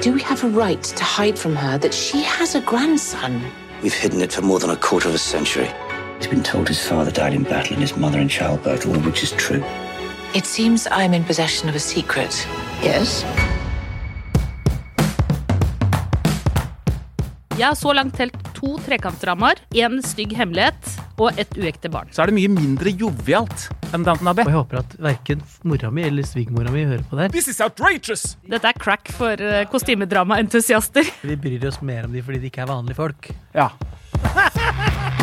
Do we have a right to hide from her that she has a grandson? We've hidden it for more than a quarter of a century. He's been told his father died in battle and his mother in childbirth, all of which is true. It seems I'm in possession of a secret. Yes? Jeg har så langt telt to trekantdramaer, én stygg hemmelighet og et uekte barn. Så er det mye mindre jovialt enn Downton Abbey. Og jeg håper at verken mora mi eller svigermora mi hører på det her. This is outrageous! Dette er crack for uh, kostymedramaentusiaster. Vi bryr oss mer om de fordi de ikke er vanlige folk. Ja.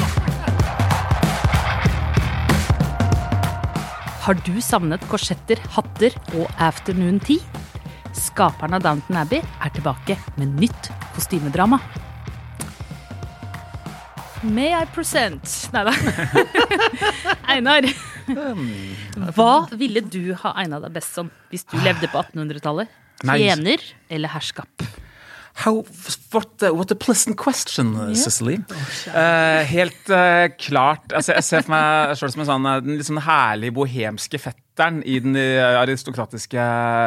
Har du savnet korsetter, hatter og afternoon tea? Skaperen av Downton Abbey er tilbake med nytt kostymedrama. May I present Nei da. Einar. Hva ville du ha egna deg best som hvis du levde på 1800-tallet? Tjener eller herskap? How, what, a, what a pleasant question, Cicely. Uh, helt uh, klart altså, Jeg ser for meg sjøl som en sånn, den litt sånn herlig bohemske fetteren i den eh, aristokratiske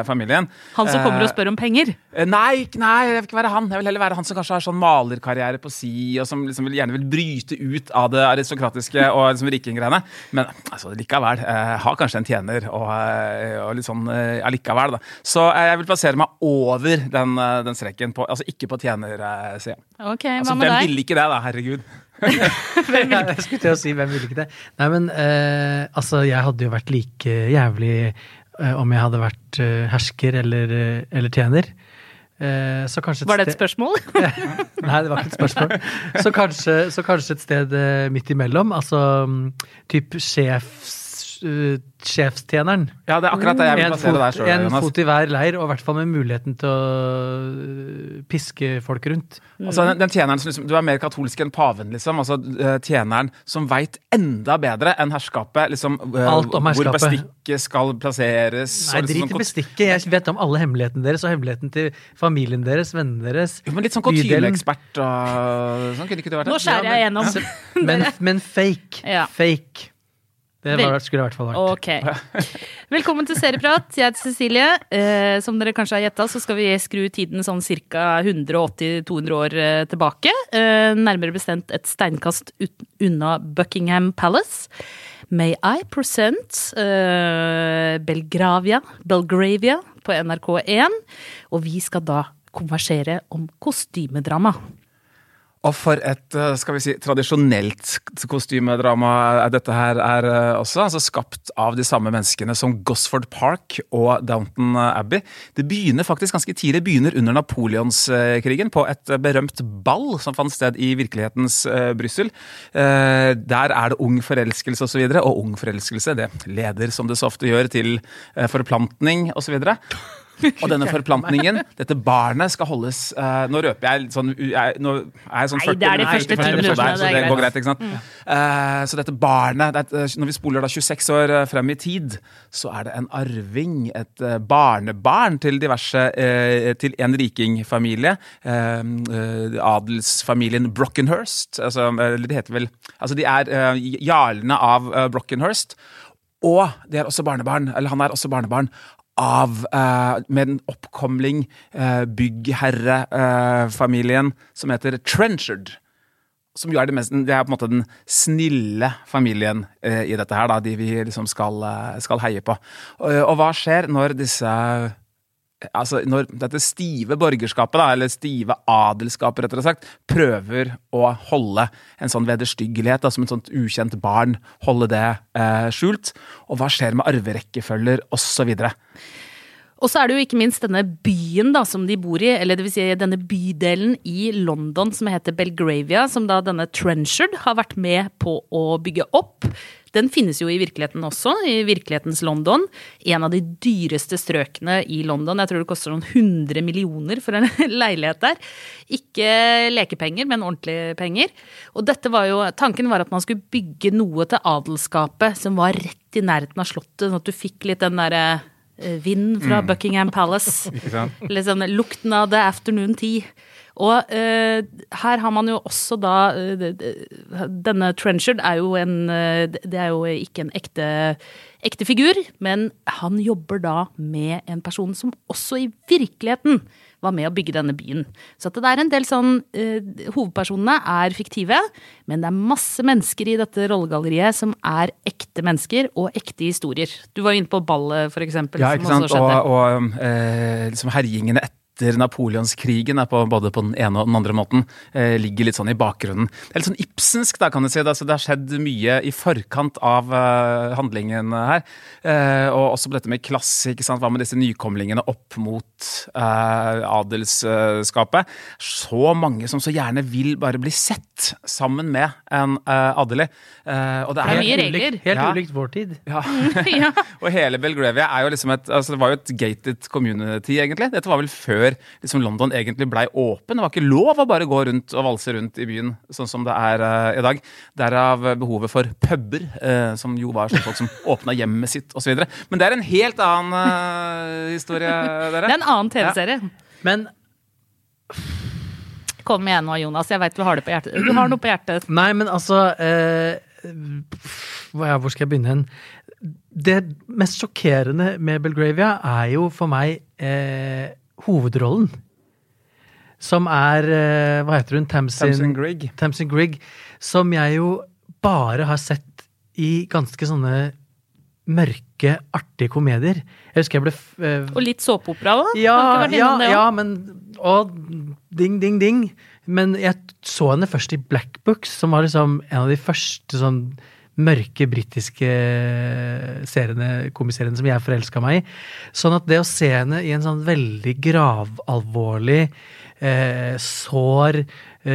familien. Han som kommer og Eh, spør om penger? Eh, Nei, nei, jeg vil ikke være han. Jeg vil heller være han som kanskje har sånn malerkarriere på si, og som liksom vil, gjerne vil bryte ut av det aristokratiske og liksom rikinggreiene. Men altså, likevel. Har kanskje en tjener og, og litt sånn allikevel, da. Så jeg vil plassere meg over den, den streken, på, altså ikke på tjenersida. Okay, Altså, hvem ville ikke det, da? Herregud. Jeg skulle til å si hvem ville ikke det. Nei, men eh, altså, jeg hadde jo vært like jævlig eh, om jeg hadde vært eh, hersker eller, eh, eller tjener. Eh, så kanskje Var det et spørsmål? Nei, det var ikke et spørsmål. Så kanskje, så kanskje et sted eh, midt imellom. Altså mm, typ sjefs, sjefstjeneren. Ja, det er akkurat det jeg vil plassere der sjøl, en fot i hver leir, og i hvert fall med muligheten til å øh, piske folk rundt. Altså, den, den tjeneren som liksom, Du er mer katolsk enn paven, liksom. Altså, eh, tjeneren som veit enda bedre enn herskapet liksom, eh, Alt om hvor bestikket skal plasseres. Nei, liksom drit i kont- bestikket. Jeg vet om alle hemmelighetene deres, og hemmeligheten til familien deres, vennene deres. Jo, men litt sånn bydelen. kontyleekspert og sånn. Kunne ikke du vært Nå skjærer jeg gjennom. Men, men fake. Ja. Fake. Det var, skulle i hvert fall vært. Ok. Velkommen til Serieprat. Jeg heter Cecilie. Eh, som dere kanskje har gjetta, så skal vi skru tiden sånn ca. 180-200 år eh, tilbake. Eh, nærmere bestemt et steinkast ut, unna Buckingham Palace. May I present eh, Belgravia, Belgravia på NRK1. Og vi skal da konversere om kostymedrama. Og for et eh, skal vi si, tradisjonelt kostymedrama dette her er eh, også. altså Skapt av de samme menneskene som Gosford Park og Downton Abbey. Det begynner faktisk ganske tidlig. Begynner under napoleonskrigen, på et eh, berømt ball som fant sted i virkelighetens Brussel. Der er det ung forelskelse osv., og, så videre, og ung forelskelse det leder, som det så ofte gjør, til forplantning osv. Og denne forplantningen, dette barnet, skal holdes uh, Nå røper jeg sånn jeg, Nå er jeg sånn Nei, det er de første ti minuttene, så det går greit. ikke sant? Eh, så dette barnet, det er, når vi spoler da 26 år eh, frem i tid, så er det en arving, et eh, barnebarn til diverse uh, Til en rikingfamilie. eh, eh, adelsfamilien Brockenhurst. Altså, eller det heter vel Altså, de er eh, jarlene av eh, Brockenhurst. Og er også barnebarn, eller han er også barnebarn av eh, med en oppkomling eh, byggherrefamilien som heter Trenchard. Som jo er det, mest, det er på en måte den snille familien eh, i dette her, da, de vi liksom skal, eh, skal heie på. Og, og hva skjer når disse Altså, når dette stive borgerskapet, da, eller stive adelskapet, rettere sagt, prøver å holde en sånn vederstyggelighet, som et sånt ukjent barn, holde det eh, skjult. Og hva skjer med arverekkefølger, osv. Og så er det jo ikke minst denne byen da, som de bor i, eller det vil si denne bydelen i London som heter Belgravia, som da denne Trenchard har vært med på å bygge opp. Den finnes jo i virkeligheten også, i virkelighetens London. En av de dyreste strøkene i London. Jeg tror det koster noen 100 millioner for en leilighet der. Ikke lekepenger, men ordentlige penger. Og dette var jo, tanken var at man skulle bygge noe til adelskapet som var rett i nærheten av slottet, sånn at du fikk litt den derre eh, vind fra Buckingham Palace. Sånn lukten av the afternoon tea. Og eh, her har man jo også da eh, det- det- Denne Trenchard er jo en eh, Det er jo ikke en ekte, ekte figur, men han jobber da med en person som også i virkeligheten var med å bygge denne byen. Så at det er en del sånn uh, Hovedpersonene er fiktive, men det er masse mennesker i dette rollegalleriet som er ekte mennesker og ekte historier. Du var jo inne på ballet, for eksempel. Ja, ikke sant? Og, og uh, liksom herjingene etter Napoleonskrigen er på både på den ene og den andre måten eh, ligger litt sånn i bakgrunnen. Det er litt sånn Ibsensk, da, kan du si. Det, altså, det har skjedd mye i forkant av eh, handlingen her. Eh, og også på dette med klasse. ikke sant? Hva med disse nykomlingene opp mot eh, adelsskapet? Så mange som så gjerne vil bare bli sett sammen med en eh, adelig. Eh, og det Det er er mye regler. ulikt- Helt Ja. ulikt vår tid. ja. ja. Og hele Belgravia er jo liksom et altså det var jo et gated community, egentlig. Dette var vel før liksom London egentlig blei åpen. Det var ikke lov å bare gå rundt og valse rundt i byen sånn som det er uh, i dag. Derav behovet for puber, uh, som jo var sånn folk som åpna hjemmet sitt osv. Men det er en helt annen uh, historie, dere. Det er en annen TV-serie. Men Kom igjen nå, Jonas. Jeg veit du har det på hjertet. Du har noe på hjertet. Nei, men altså eh, ja, Hvor skal jeg begynne hen? Det mest sjokkerende med Belgravia er jo for meg eh, hovedrollen. Som er eh, Hva heter hun? Tamsin, Tamsin Grigg. Tamsin Grigg. Som jeg jo bare har sett i ganske sånne mørke, artige komedier. Jeg husker jeg ble eh, Og litt såpeopera òg. ja, ja, ja, men Og ding, ding, ding. Men jeg så henne først i Black Books, som var liksom en av de første sånn mørke britiske seriene, komiseriene som jeg forelska meg i. Sånn at det å se henne i en sånn veldig gravalvorlig, eh, sår,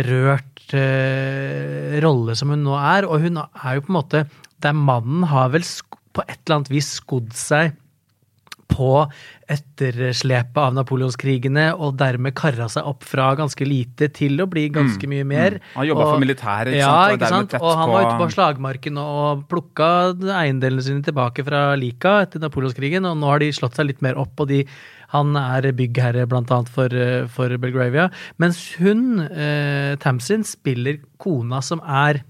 rørt eh, rolle som hun nå er, og hun er jo på en måte Der mannen har vel på et eller annet vis skodd seg på etterslepet av napoleonskrigene, og dermed kara seg opp fra ganske lite til å bli ganske mye mer. Han jobbet for militæret, ikke ja, sant, ikke sant? Og han var ute på slagmarken og plukka eiendelene sine tilbake fra Lika etter napoleonskrigen, og nå har de slått seg litt mer opp, og de han er byggherre annet for, eh, for Belgravia. Mens hun, eh, Tamsin, spiller kona som er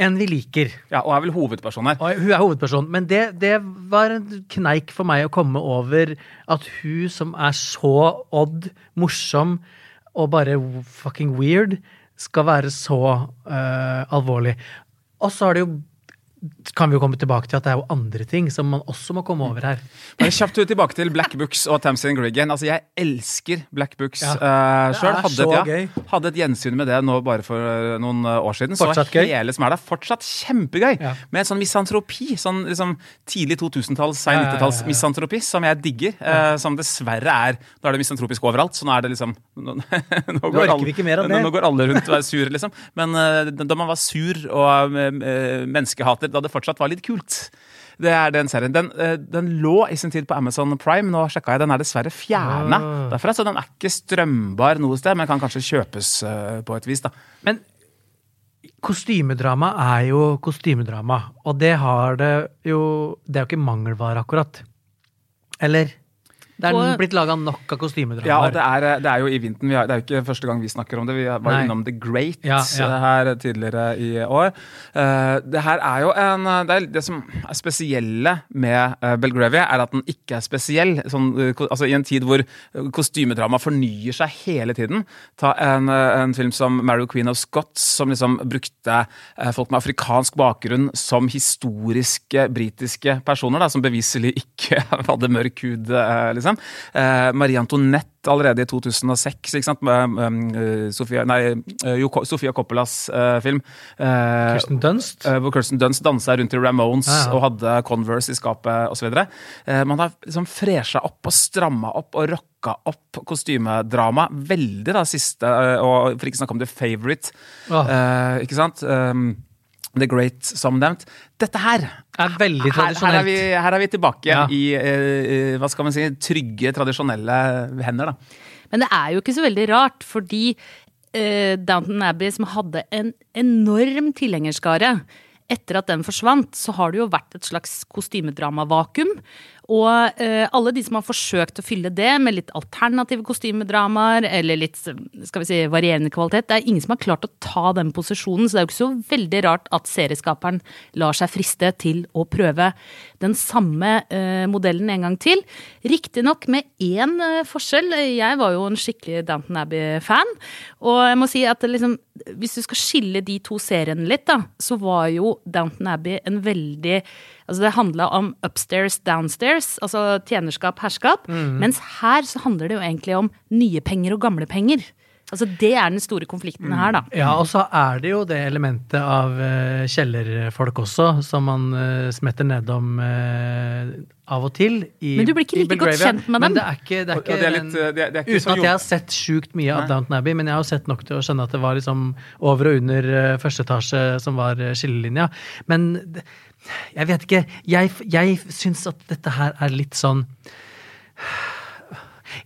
en vi liker. Ja, og er vel hovedperson her. Og hun er hovedperson, Men det, det var en kneik for meg å komme over at hun som er så odd, morsom og bare fucking weird, skal være så uh, alvorlig. Og så har det jo kan vi jo komme tilbake til at det er jo andre ting som man også må komme over her. Bare kjapt tilbake til Black Books og Tamsin Grigg igjen. Altså, jeg elsker Black Books Ja. uh, Det sjøl. Hadde, ja, hadde et gjensyn med det nå bare for eh, noen eh, år siden. Fortsatt så gøy. hele som er der, fortsatt kjempegøy. Ja. Med en sånn misantropi. Sånn liksom tidlig 2000-talls, sein Ja, ja, ja, ja. 90-talls misantropi som jeg digger. Uh, som dessverre er Nå er det misantropisk overalt, så nå er det liksom Nå, nå, går, alle, ikke mer av nå, det. nå går alle rundt og er sur, liksom. Men uh, da man var sur og uh, menneskehater, da det fortsatt var litt kult. Det er den serien. Den, eh, den lå i sin tid på Amazon Prime. Nå sjekka jeg, den er dessverre fjerna Ah. derfra. Så den er ikke strømbar noe sted, men kan kanskje kjøpes eh, på et vis. da. Men kostymedrama er jo kostymedrama, og det har det jo Det er jo ikke mangelvare, akkurat. Eller? Det er blitt laga nok av kostymedramaer. Ja, og det er, det er jo i vinten. Vi har, det er jo ikke første gang vi snakker om det. Vi var Nei. innom The Great Ja, ja. eh, her tidligere i år. Eh, det her er jo en Det, er, det som er spesielle med eh, Belgravia, er at den ikke er spesiell. Sånn, eh, altså I en tid hvor eh, kostymedrama fornyer seg hele tiden. Ta en, eh, en film som Mary Queen of Scots, som liksom brukte eh, folk med afrikansk bakgrunn som historiske britiske personer, da, som beviselig ikke hadde mørk hud, eh, liksom. Eh, Marie Antoinette allerede i 2006, ikke sant, med um, Sofia, nei, eh, jo, Sofia Coppolas eh, film. Eh, Kirsten Dunst. eh, hvor Kirsten Dunst dansa rundt i Ramones Ja, ja. og hadde Converse i skapet osv. Uh, man har liksom fresha opp og stramma opp og rocka opp kostymedrama veldig da siste, eh, og for ikke snakke om The Favourite. Åh. Eh, ikke sant? Um, The Great som nevnt. Dette her Er veldig her, her, er tradisjonelt. vi, her er vi tilbake Ja. i eh, hva skal man si, trygge, tradisjonelle hender. da. Men det er jo ikke så veldig rart, fordi eh, Downton Abbey, som hadde en enorm tilhengerskare etter at den forsvant, så har det jo vært et slags kostymedramavakuum. Og eh, alle de som har forsøkt å fylle det med litt alternative kostymedramaer, eller litt skal vi si, varierende kvalitet, det er ingen som har klart å ta den posisjonen, så det er jo ikke så veldig rart at serieskaperen lar seg friste til å prøve den samme eh, modellen en gang til. Riktignok med én eh, forskjell. Jeg var jo en skikkelig Downton Abbey-fan, og jeg må si at liksom, hvis du skal skille de to seriene litt, da, så var jo Downton Abbey en veldig Altså det handla om upstairs, downstairs, altså tjenerskap, herskap. Mens her så handler det jo egentlig om nye penger og gamle penger. Altså det er den store konflikten her, da. Ja, og så er det jo det elementet av uh, kjellerfolk også, som man uh, smetter nedom uh, av og til. I, Men du blir ikke like godt kjent med Men dem. det er ikke, det er ikke det er litt, det er- ikke Uten at jeg har sett sjukt mye av Downton Abbey, men jeg har jo sett nok til å skjønne at det var liksom over og under første etasje som var skillelinja. Men jeg vet ikke. Jeg, jeg syns at dette her er litt sånn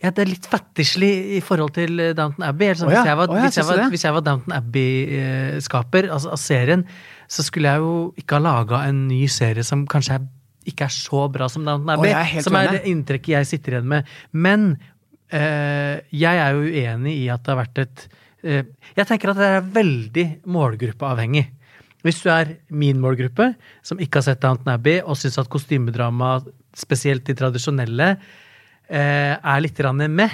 ja, det er litt fattigslig i forhold til eh, Downton Abbey. Altså, oh, ja, hvis, jeg var, oh, ja, hvis, jeg var, hvis jeg var Downton Abbey-skaper altså, av serien, så skulle jeg jo ikke ha laga en ny serie som kanskje er, ikke er så bra som Downton Abbey. Oh, er som er det inntrykket jeg sitter igjen med. Men eh, jeg er jo uenig i at det har vært et eh, Jeg tenker at det er veldig målgruppeavhengig. Hvis du er min målgruppe, som ikke har sett Downton Abbey, og syns at kostymedrama, spesielt de tradisjonelle, eh, er litt med,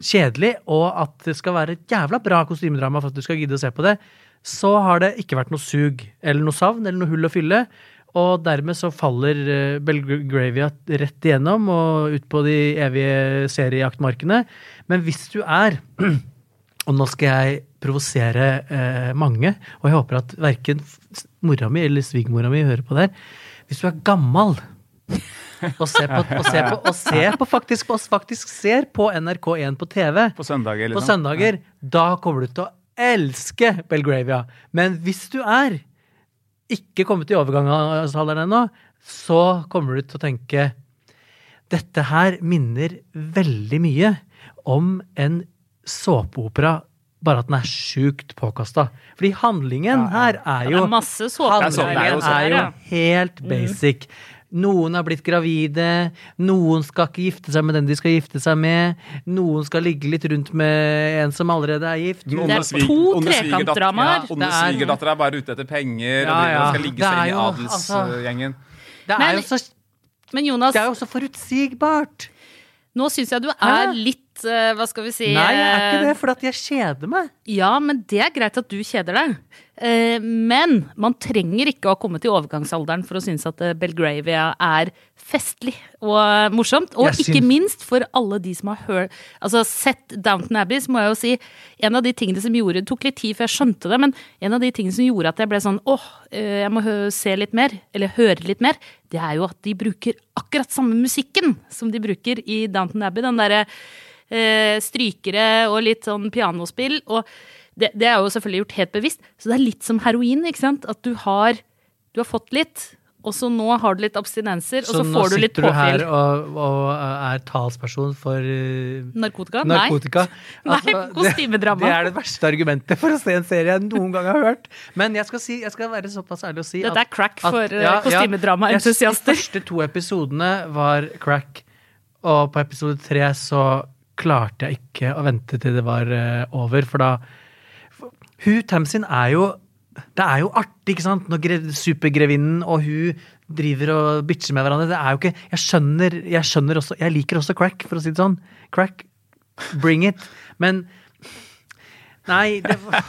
kjedelig, og at det skal være et jævla bra kostymedrama for at du skal gidde å se på det, så har det ikke vært noe sug, eller noe savn, eller noe hull å fylle. Og dermed så faller eh, Belgravia rett igjennom og ut på de evige seriejaktmarkene. Men hvis du er og nå skal jeg provosere eh, mange, og jeg håper at verken mora mi eller svigermora mi hører på det her. Hvis du er gammal og se på, og se på, og se på faktisk, oss faktisk ser på NRK1 på TV På søndager, på liksom. søndager, da kommer du til å elske Belgravia. Men hvis du er ikke kommet i overgangsalderen ennå, så kommer du til å tenke dette her minner veldig mye om en såpeopera, bare at den er sjukt påkasta. Fordi handlingen her er jo ja. Det er det er jo er jo helt basic. Noen har blitt gravide, noen skal ikke gifte seg med den de skal gifte seg med, noen skal ligge litt rundt med en som allerede er gift. Det er to trekantdramaer. Ja, onde er- svigerdatter er bare ute etter penger, Ja, og de skal ligge seg inn i altså- adelsgjengen. Det er, Men- jo så, Men Jonas, det er jo så forutsigbart! nå syns jeg du er Hæ? Litt eh, Hva skal vi si Nei, jeg er ikke eh, det, for at jeg kjeder meg. Ja, men det er greit at du kjeder deg. Eh, Men man trenger ikke å ha kommet til overgangsalderen for å synes at Belgravia er festlig og morsomt. Og ikke minst for alle de som har hørt, altså sett Downton Abbey, så må jeg jo si en av de tingene som gjorde Det tok litt tid før jeg skjønte det, men en av de tingene som gjorde at jeg ble sånn åh, jeg må se litt mer, eller høre litt mer, det er jo at de bruker akkurat samme musikken som de bruker i Downton Abbey. Den derre strykere og litt sånn pianospill. Og det, det er jo selvfølgelig gjort helt bevisst. Så det er litt som heroin, ikke sant. At du har, du har fått litt, og så nå har du litt abstinenser, og så, får du litt sitter du her påfyll. og, og er talsperson for uh, Narkotika? narkotika. Nei, det- kostymedrama. Det er det verste argumentet for å se en serie jeg noen gang har hørt. Men jeg skal, si, jeg skal være såpass ærlig å si Dette at er crack for eh, ja, ja. kostymedramaentusiaster. Ja, De første to episodene var crack, og på episode tre så klarte jeg ikke å vente til det var eh, over, for da Hun Tamsin er jo Det er jo artig, ikke sant? Når gre- supergrevinnen og hun driver og bitcher med hverandre. Det er jo ikke Jeg skjønner, jeg skjønner også Jeg liker også crack, for å si det sånn. Crack, bring it. Men Nei, det var,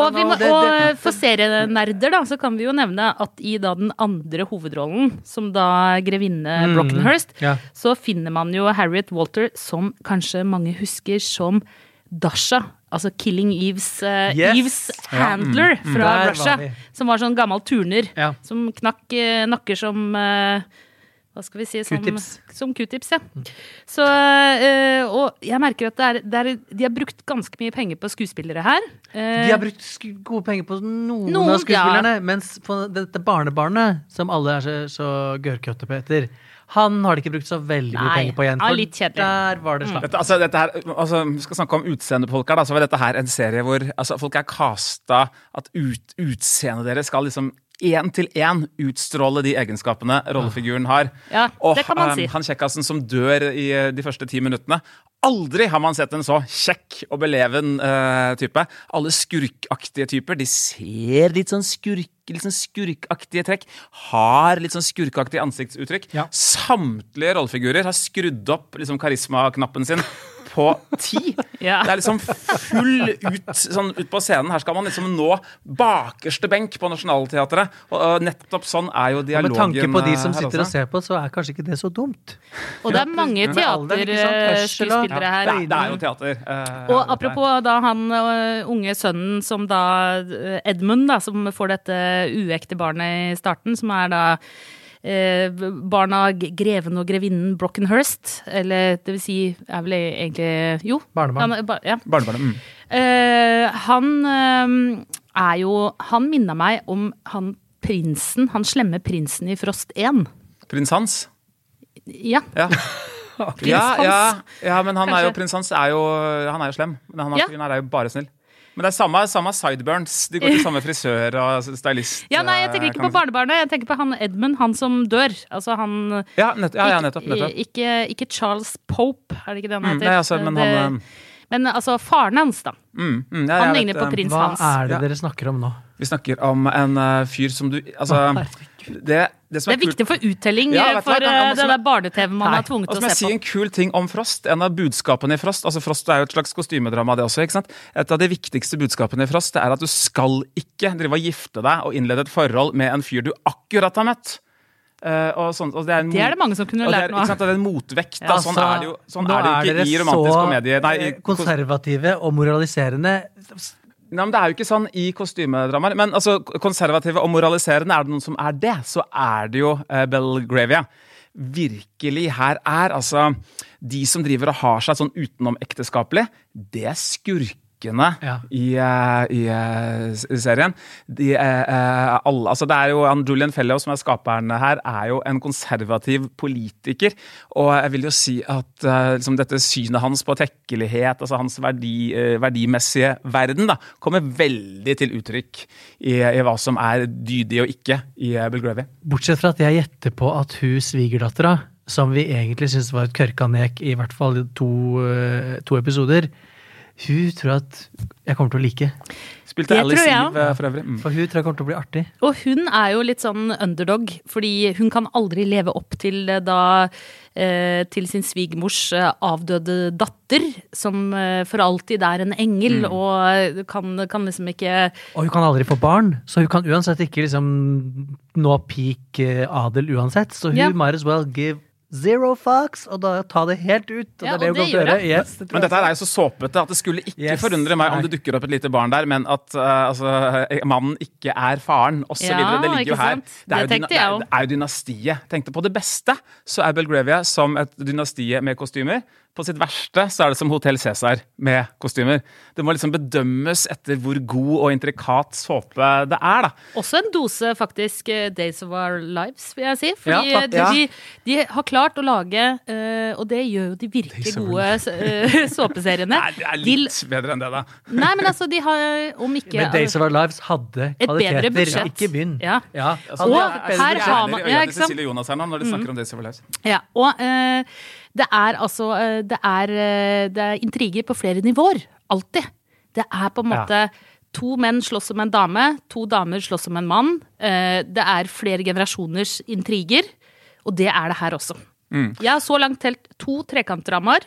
Og, vi må, det- og for serienerder, da, så kan vi jo nevne at i da den andre hovedrollen, som da grevinne Brockenhurst, ja. så finner man jo Harriet Walter, som kanskje mange husker som Dasha. Altså Killing Eves, uh, Yes. Eves handler fra mm, fra Russia. Som var sånn gammel turner. Ja. Som knakk uh, nakker som eh, hva skal vi si, som Q-tips. Ja. Så, øh, og jeg merker at det er, det er, de har brukt ganske mye penger på skuespillere her. Eh, De har brukt gode penger på noen, Noen, av skuespillerne, mens på dette barnebarnet, som alle er så, så gørrkøtte på etter, han har de ikke brukt så veldig mye Nei, penger på igjen. ja, For litt kjedelig. der var det slapt. Dette, altså, dette her, altså, vi skal snakke om utseende på folk her, da, så var dette her en serie hvor altså, folk er casta at ut, utseendet deres skal liksom én til én utstråle de egenskapene rollefiguren har. Ja, og det kan man eh, si. han kjekkasen som dør i eh, de første ti minuttene Aldri har man sett en så kjekk og beleven uh, type. Alle skurkaktige typer. De ser litt sånn skurk litt sånn skurkaktige trekk. Har litt sånn skurkaktige ansiktsuttrykk. Ja. Samtlige rollefigurer har skrudd opp liksom, karismaknappen sin på ti. Ja. Det er liksom full ut, sånn, ut på scenen. Her skal man liksom nå bakerste benk på Nationaltheatret. Og, og nettopp sånn er jo Og dialogen med tanke på de som sitter og ser på, så er kanskje ikke det så dumt. Og det er mange og- teaterskuespillere her. det, er, det er jo teater. eh, Og apropos da han øh, unge sønnen som da Edmund, da, som får dette uekte barnet i starten, som er da eh, barn greven og grevinnen Brockenhurst. Eller det vil si, er vel egentlig Jo. Barnebarn. Han, ba- ja. Barnebarn, Mm. Eh, han eh, er jo Han minna meg om han prinsen, han slemme prinsen i Frost 1. Prins Hans. Ja. Ja. Prins Ja, ja, Hans. ja, men han er jo prins Hans er jo, han er jo slem. Men han er, er jo bare snill. Men det er samme, samme sideburns. De går til samme frisør og stylist. Ja, nei, jeg tenker eh, ikke på barnebarnet. Jeg tenker på han Edmund, han som dør. Altså han Ja, nett, ja, ja nettopp. nettopp. Ikke, ikke Charles Pope, er det ikke det han Mm, heter? nei, altså, men han Det, men altså faren hans, da. mm, mm, ja, Han ligner vet, på eh, prins Hva Hans. er det dere snakker om nå? Vi snakker om en uh, fyr som du Altså, det, det som Det er kult- viktig for uttelling Ja, eh, for kan- eh, det der barne-TV man Nei, er tvunget Og til så må å jeg se si en kul ting om Frost. En av budskapene i Frost altså Frost er jo et slags kostymedrama, det også. ikke sant? Et av de viktigste budskapene i Frost det er at du skal ikke drive og gifte deg og innlede et forhold med en fyr du akkurat har møtt. Uh, og sånn, og det, er en Det er det mange som kunne og det lært noe av. ikke sant? Og det er en motvekt. Da. Ja, sånn er det jo, sånn er det jo ikke i romantisk komedie. Nei, dere så konservative og moraliserende. Nei, men Det er jo ikke sånn i kostymedramaer. Men altså, konservative og moraliserende, er det noen som er det, så er det jo eh, Belgravia. Virkelig her er altså De som driver og har seg sånn utenomekteskapelig, det er skurkene Ja. i, eh, i eh, serien. De, eh, alle, altså det er jo Julian Fellow, som er skaperen her, er jo en konservativ politiker. Og jeg vil jo si at liksom dette synet hans på tekkelighet, altså hans verdi, verdimessige verden, da, kommer veldig til uttrykk i, i hva som er dydig og ikke i Bill Gravy. Bortsett fra at jeg gjetter på at hun svigerdattera, som vi egentlig syns var et kørkanek i hvert fall to, to episoder, hun tror jeg at jeg kommer til å like. Spilte Det Alice Eve for øvrig. Mm. For hun tror jeg kommer til å bli artig. Og hun er jo litt sånn underdog, fordi hun kan aldri leve opp til da eh, til sin svigermors eh, avdøde datter, som eh, for alltid er en engel, Mm. og kan, kan liksom ikke Og hun kan aldri få barn, så hun kan uansett ikke liksom nå peak adel uansett. Så hun yeah. might as well give zero fucks, og da ta det helt ut. Og Ja, det er det hun gjør gjøre. det. Yes, det Men dette her er jo så såpete at det skulle ikke Yes. forundre meg om det dukker opp et lite barn der, men at uh, altså, mannen ikke er faren, osv. Ja, det ligger jo her. Det er, Det jo er, det er jo dynastiet. Tenkte på det beste, så er Belgravia som et dynastie med kostymer. På sitt verste så er det som Hotell Cæsar med kostymer. Det må liksom bedømmes etter hvor god og intrikat såpe det er, da. Også en dose, faktisk, eh, Days of Our Lives, vil jeg si. Fordi Ja, de, de, de har klart å lage, eh, og det gjør jo de virkelig gode eh, såpeseriene. Nei, det er litt bedre enn det, da. Nei, men altså, de har, om ikke Men Days of Our Lives hadde Et bedre kvaliteter. Ikke begynn. Ja. Altså, Og det er- her har man- ja, ikke sant? Cecilie Jonas her nå når de snakker om Days of Our Lives. Ja, og eh, det er altså eh, det er, eh, det er intriger på flere nivåer. Alltid. Det er på en måte to menn slåss om en dame, to damer slåss om en mann. Eh, det er flere generasjoners intriger, og det er det her også. Jeg har så langt telt to trekantdramaer,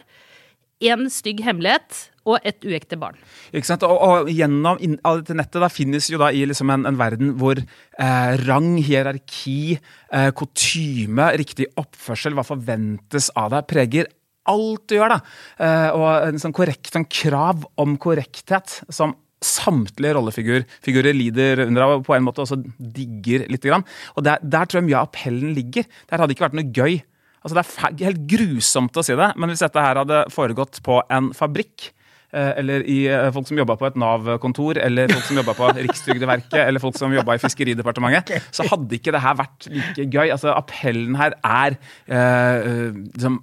én stygg hemmelighet og et uekte barn. Ikke sant? Og, og gjennom inn, dette nettet da finnes jo da i liksom en, en verden hvor eh, rang, hierarki, eh, kutyme, riktig oppførsel, hva forventes av deg, preger alt du gjør. da. Eh, og en sånn korrekt en krav om korrekthet som samtlige rollefigurer lider under av, og på en måte også digger litt. Grann. Og der, der tror jeg mye av appellen ligger. Der hadde det ikke vært noe gøy. Altså Det er helt grusomt å si det, men hvis dette her hadde foregått på en fabrikk, eller i eh, folk som jobba på et Nav-kontor, eller folk som jobba på Rikstrygdeverket, eller folk som jobba i Fiskeridepartementet, så hadde ikke det her vært like gøy. Altså Appellen her er eh, liksom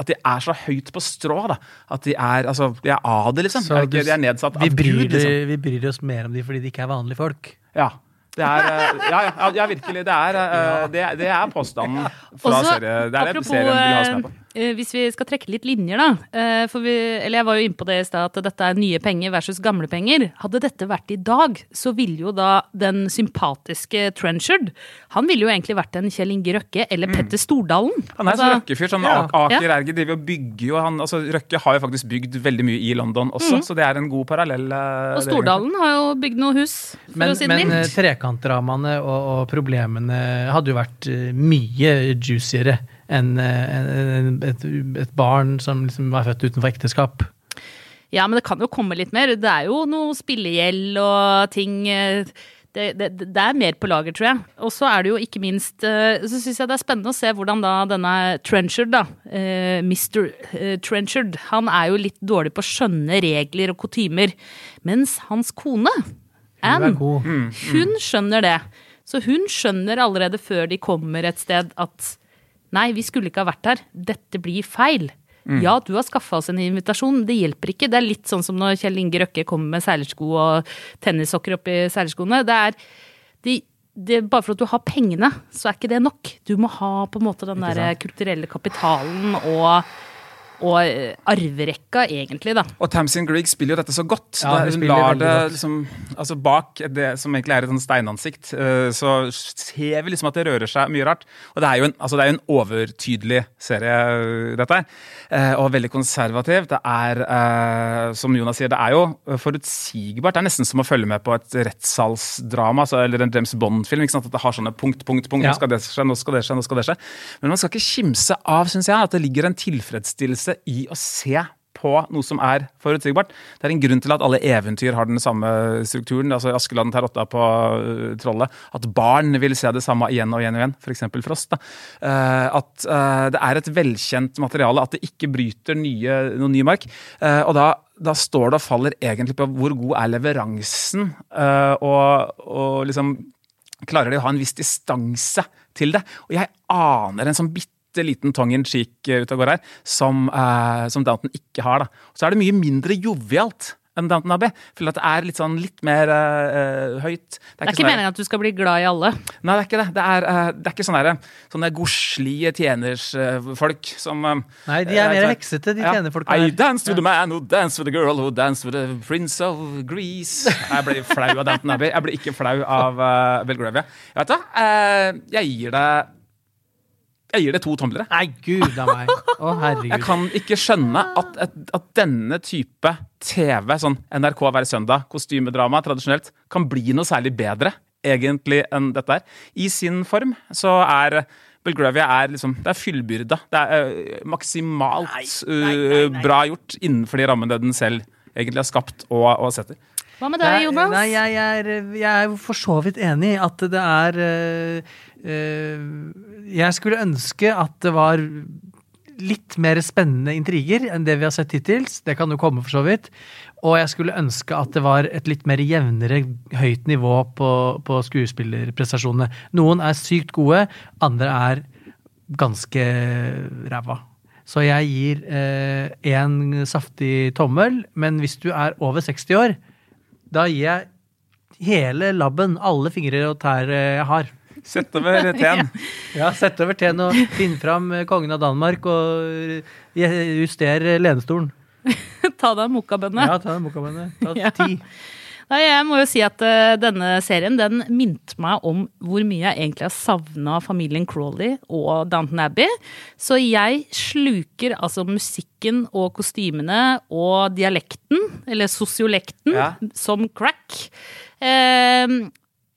at de er så høyt på strå. da At de er altså, de er av det, liksom. Så Er ikke, de er nedsatt vi av bryr, Gud, liksom. vi bryr oss mer om de fordi de ikke er vanlige folk. Ja. Det er, eh, ja, ja, ja, virkelig. Det er, eh, det, det er påstanden fra Også, serie. Det er det apropos, serien vil ha oss med på. Eh, hvis vi skal trekke litt linjer, da. eh, for vi, eller jeg var jo inne på det i stad, at dette er nye penger versus gamle penger. Hadde dette vært i dag, så ville jo da den sympatiske Trenchard Han ville jo egentlig vært en Kjell Inge Røkke eller Petter Stordalen. Mm. Han er en sånn Altså, Røkke-fyr. Sånn ja. Ak- Aker. Erge driver og bygger jo han, altså Røkke har jo faktisk bygd veldig mye i London også, så det er en god parallell. eh, og Stordalen har jo bygd noe hus, for Men, å si det men eh, trekantdramaene og, og problemene hadde jo vært mye juiciere enn en, et, et barn som liksom er født utenfor ekteskap. Ja, men det kan jo komme litt mer. Det er jo noe spillegjeld og ting eh, det, det, det er mer på lager, tror jeg. Og så er det jo ikke minst eh, Så syns jeg det er spennende å se hvordan da denne Trenchard, da, eh, Mr. Trenchard, han er jo litt dårlig på å skjønne regler og kutymer. Mens hans kone, Anne, god. hun skjønner det. Så hun skjønner allerede før de kommer et sted at nei, vi skulle ikke ha vært her. Dette blir feil. Ja, du har skaffa oss en invitasjon, det hjelper ikke. Det er litt sånn som når Kjell Inge Røkke kommer med seilersko og tennissokker oppi seilerskoene. Det er de, det, bare for at du har pengene, så er ikke det nok. Du må ha på en måte den der kulturelle kapitalen og, og eh, arverekka, egentlig, da. Og Tamsin Grieg spiller jo dette så godt. Ja, hun Det- hun lar det liksom Altså bak det som egentlig er et sånn steinansikt, eh, så ser vi liksom at det rører seg mye rart. Og det er jo en, altså det er jo en overtydelig serie, dette her. eh, Og veldig konservativ. Det er, eh, som Jonas sier, det er jo forutsigbart. Det er nesten som å følge med på et rettssalsdrama, altså, eller en James Bond-film. ikke sant? At det har sånne punkt, punkt, punkt. Ja. Nå skal det skje, nå skal det skje, nå skal det skje. Men man skal ikke kimse av, syns jeg, at det ligger en tilfredsstillelse i å se på noe som er forutsigbart. Det er en grunn til at alle eventyr har den samme strukturen. altså Askeladden tar rotta på uh, trollet. At barn vil se det samme igjen og igjen og igjen. F.eks. Frost. Eh, at eh, det er et velkjent materiale. At det ikke bryter nye, noen ny mark. Eh, og da, da står det og faller egentlig på hvor god er leveransen, eh, og, og liksom klarer de å ha en viss distanse til det. Og jeg aner en sånn bitte liten tongue in cheek ut av og går her, som, eh, som Downton ikke har. da. Så er det mye mindre jovialt enn Downton Abbey. For det er litt sånn litt mer eh, høyt. Det er ikke sånn meningen at du skal bli glad i alle. Nei, det er ikke det. Det er, eh, det er ikke sånne, der- sånne godslige tjenersfolk som eh, Nei, de er mer heksete, de ja. tjenerfolka I danced with a man who danced with a girl who danced with the prince of Greece. Jeg ble flau av Downton Abbey. Jeg ble ikke flau av uh, Belgravia. Jeg vet da. Eh, jeg gir det Jeg gir det to tomlere. Nei, gud a meg. Å, Jeg kan ikke skjønne at, at, at denne type TV, sånn NRK hver søndag, kostymedrama tradisjonelt, kan bli noe særlig bedre egentlig enn dette her. I sin form så er Belgravia er liksom, det er fyllbyrda. Det er uh, maksimalt eh, bra gjort innenfor de rammene den selv egentlig har skapt og, og setter. Hva med deg, Jonas? Nei, jeg, jeg, er, jeg er for så vidt enig i at det er øh, Jeg skulle ønske at det var litt mer spennende intriger enn det vi har sett hittils. Det kan jo komme, for så vidt. Og jeg skulle ønske at det var et litt mer jevnere høyt nivå på, på skuespillerprestasjonene. Noen er sykt gode, andre er ganske ræva. Så jeg gir én saftig tommel, men hvis du er over 60 år, da gir jeg hele labben, alle fingre og tær eh, jeg har. Sett over teen. Ja, Sett over teen og finn fram eh, kongen av Danmark og eh, juster lenestolen. Ta deg en mokkabønne. Ja, ta en mokkabønne. Ta Ja. ti. Nei, jeg må jo si at uh, denne serien den minte meg om hvor mye jeg egentlig har savna familien Crawley og Downton Abbey. Så jeg sluker altså musikken og kostymene og dialekten, eller sosiolekten, Ja. som crack. Eh,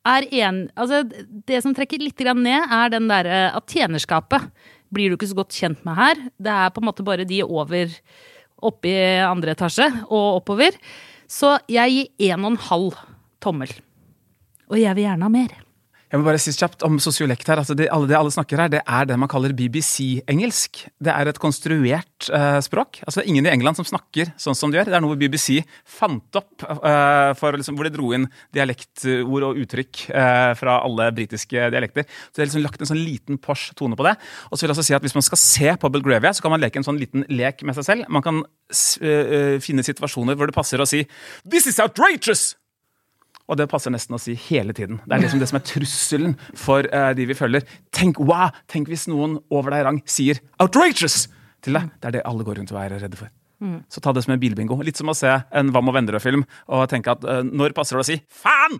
er en, altså det som trekker litt ned, er den derre at tjenerskapet blir du ikke så godt kjent med her. Det er på en måte bare de over oppe i andre etasje og oppover. Så jeg gir en og en halv tommel. Og jeg vil gjerne ha mer. Jeg må bare si kjapt om sosiolekt her. Altså det, alle, det alle snakker her, det er det man kaller BBC-engelsk. Det er et konstruert uh, språk. Altså Det er ingen i England som snakker sånn som de gjør. Det er noe BBC fant opp, uh, liksom, hvor de dro inn dialektord og uttrykk uh, fra alle britiske dialekter. Så det er liksom lagt en sånn liten Porsche tone på det. Og så vil jeg også si at Hvis man skal se på Belgravia, så kan man leke en sånn liten lek med seg selv. Man kan finne situasjoner hvor det passer å si This is outrageous! Og det passer nesten å si hele tiden. Det er liksom det som er trusselen for uh, de vi følger. Tenk wow! Tenk hvis noen over deg i rang sier 'outrageous' til deg. Det er det alle går rundt og er redde for. Mm. Så ta det som en bilbingo. Litt som å se en Hva med Vennerød-film og tenke at uh, når passer det å si 'faen'?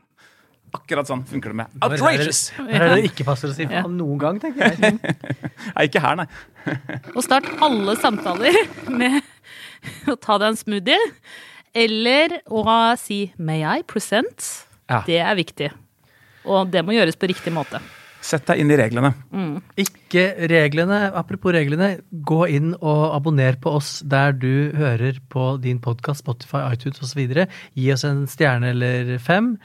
Akkurat sånn funker det med 'outrageous'. Det er det det ikke passer å si faen noen gang, tenker jeg. Nei, ikke her, nei. Og start alle samtaler med å ta deg en smoothie. Eller å si 'may I present'. Ja. Det er viktig. Og det må gjøres på riktig måte. Sett deg inn i reglene. Ikke reglene. Apropos reglene, gå inn og abonner på oss der du hører på din podkast, Spotify, iTunes osv. Gi oss en stjerne eller fem.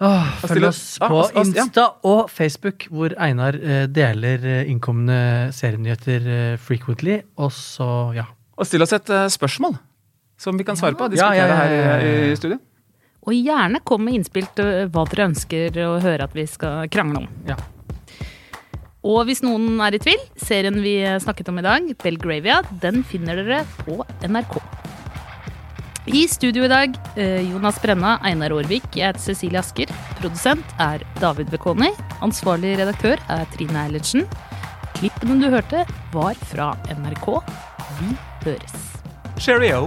Åh, følg oss på. Insta og Facebook, hvor Einar eh, deler innkommende innkomne serienyheter eh, frequently. Og så, ja. Og still oss et eh, spørsmål som vi kan svare på. Ja, Diskutere ja, ja, ja, ja, her i, i studio. Og gjerne kom med innspill til hva dere ønsker å høre at vi skal krangle om. Ja. Og hvis noen er i tvil, serien vi snakket om i dag, Belgravia, den finner dere på NRK. I studio i dag, Jonas Brenna, Einar Aarvik, jeg heter Cecilie Asker. Produsent er David Bekoni. Ansvarlig redaktør er Trine Eilertsen. Klippene du hørte, var fra NRK. Vi høres. Cheerio.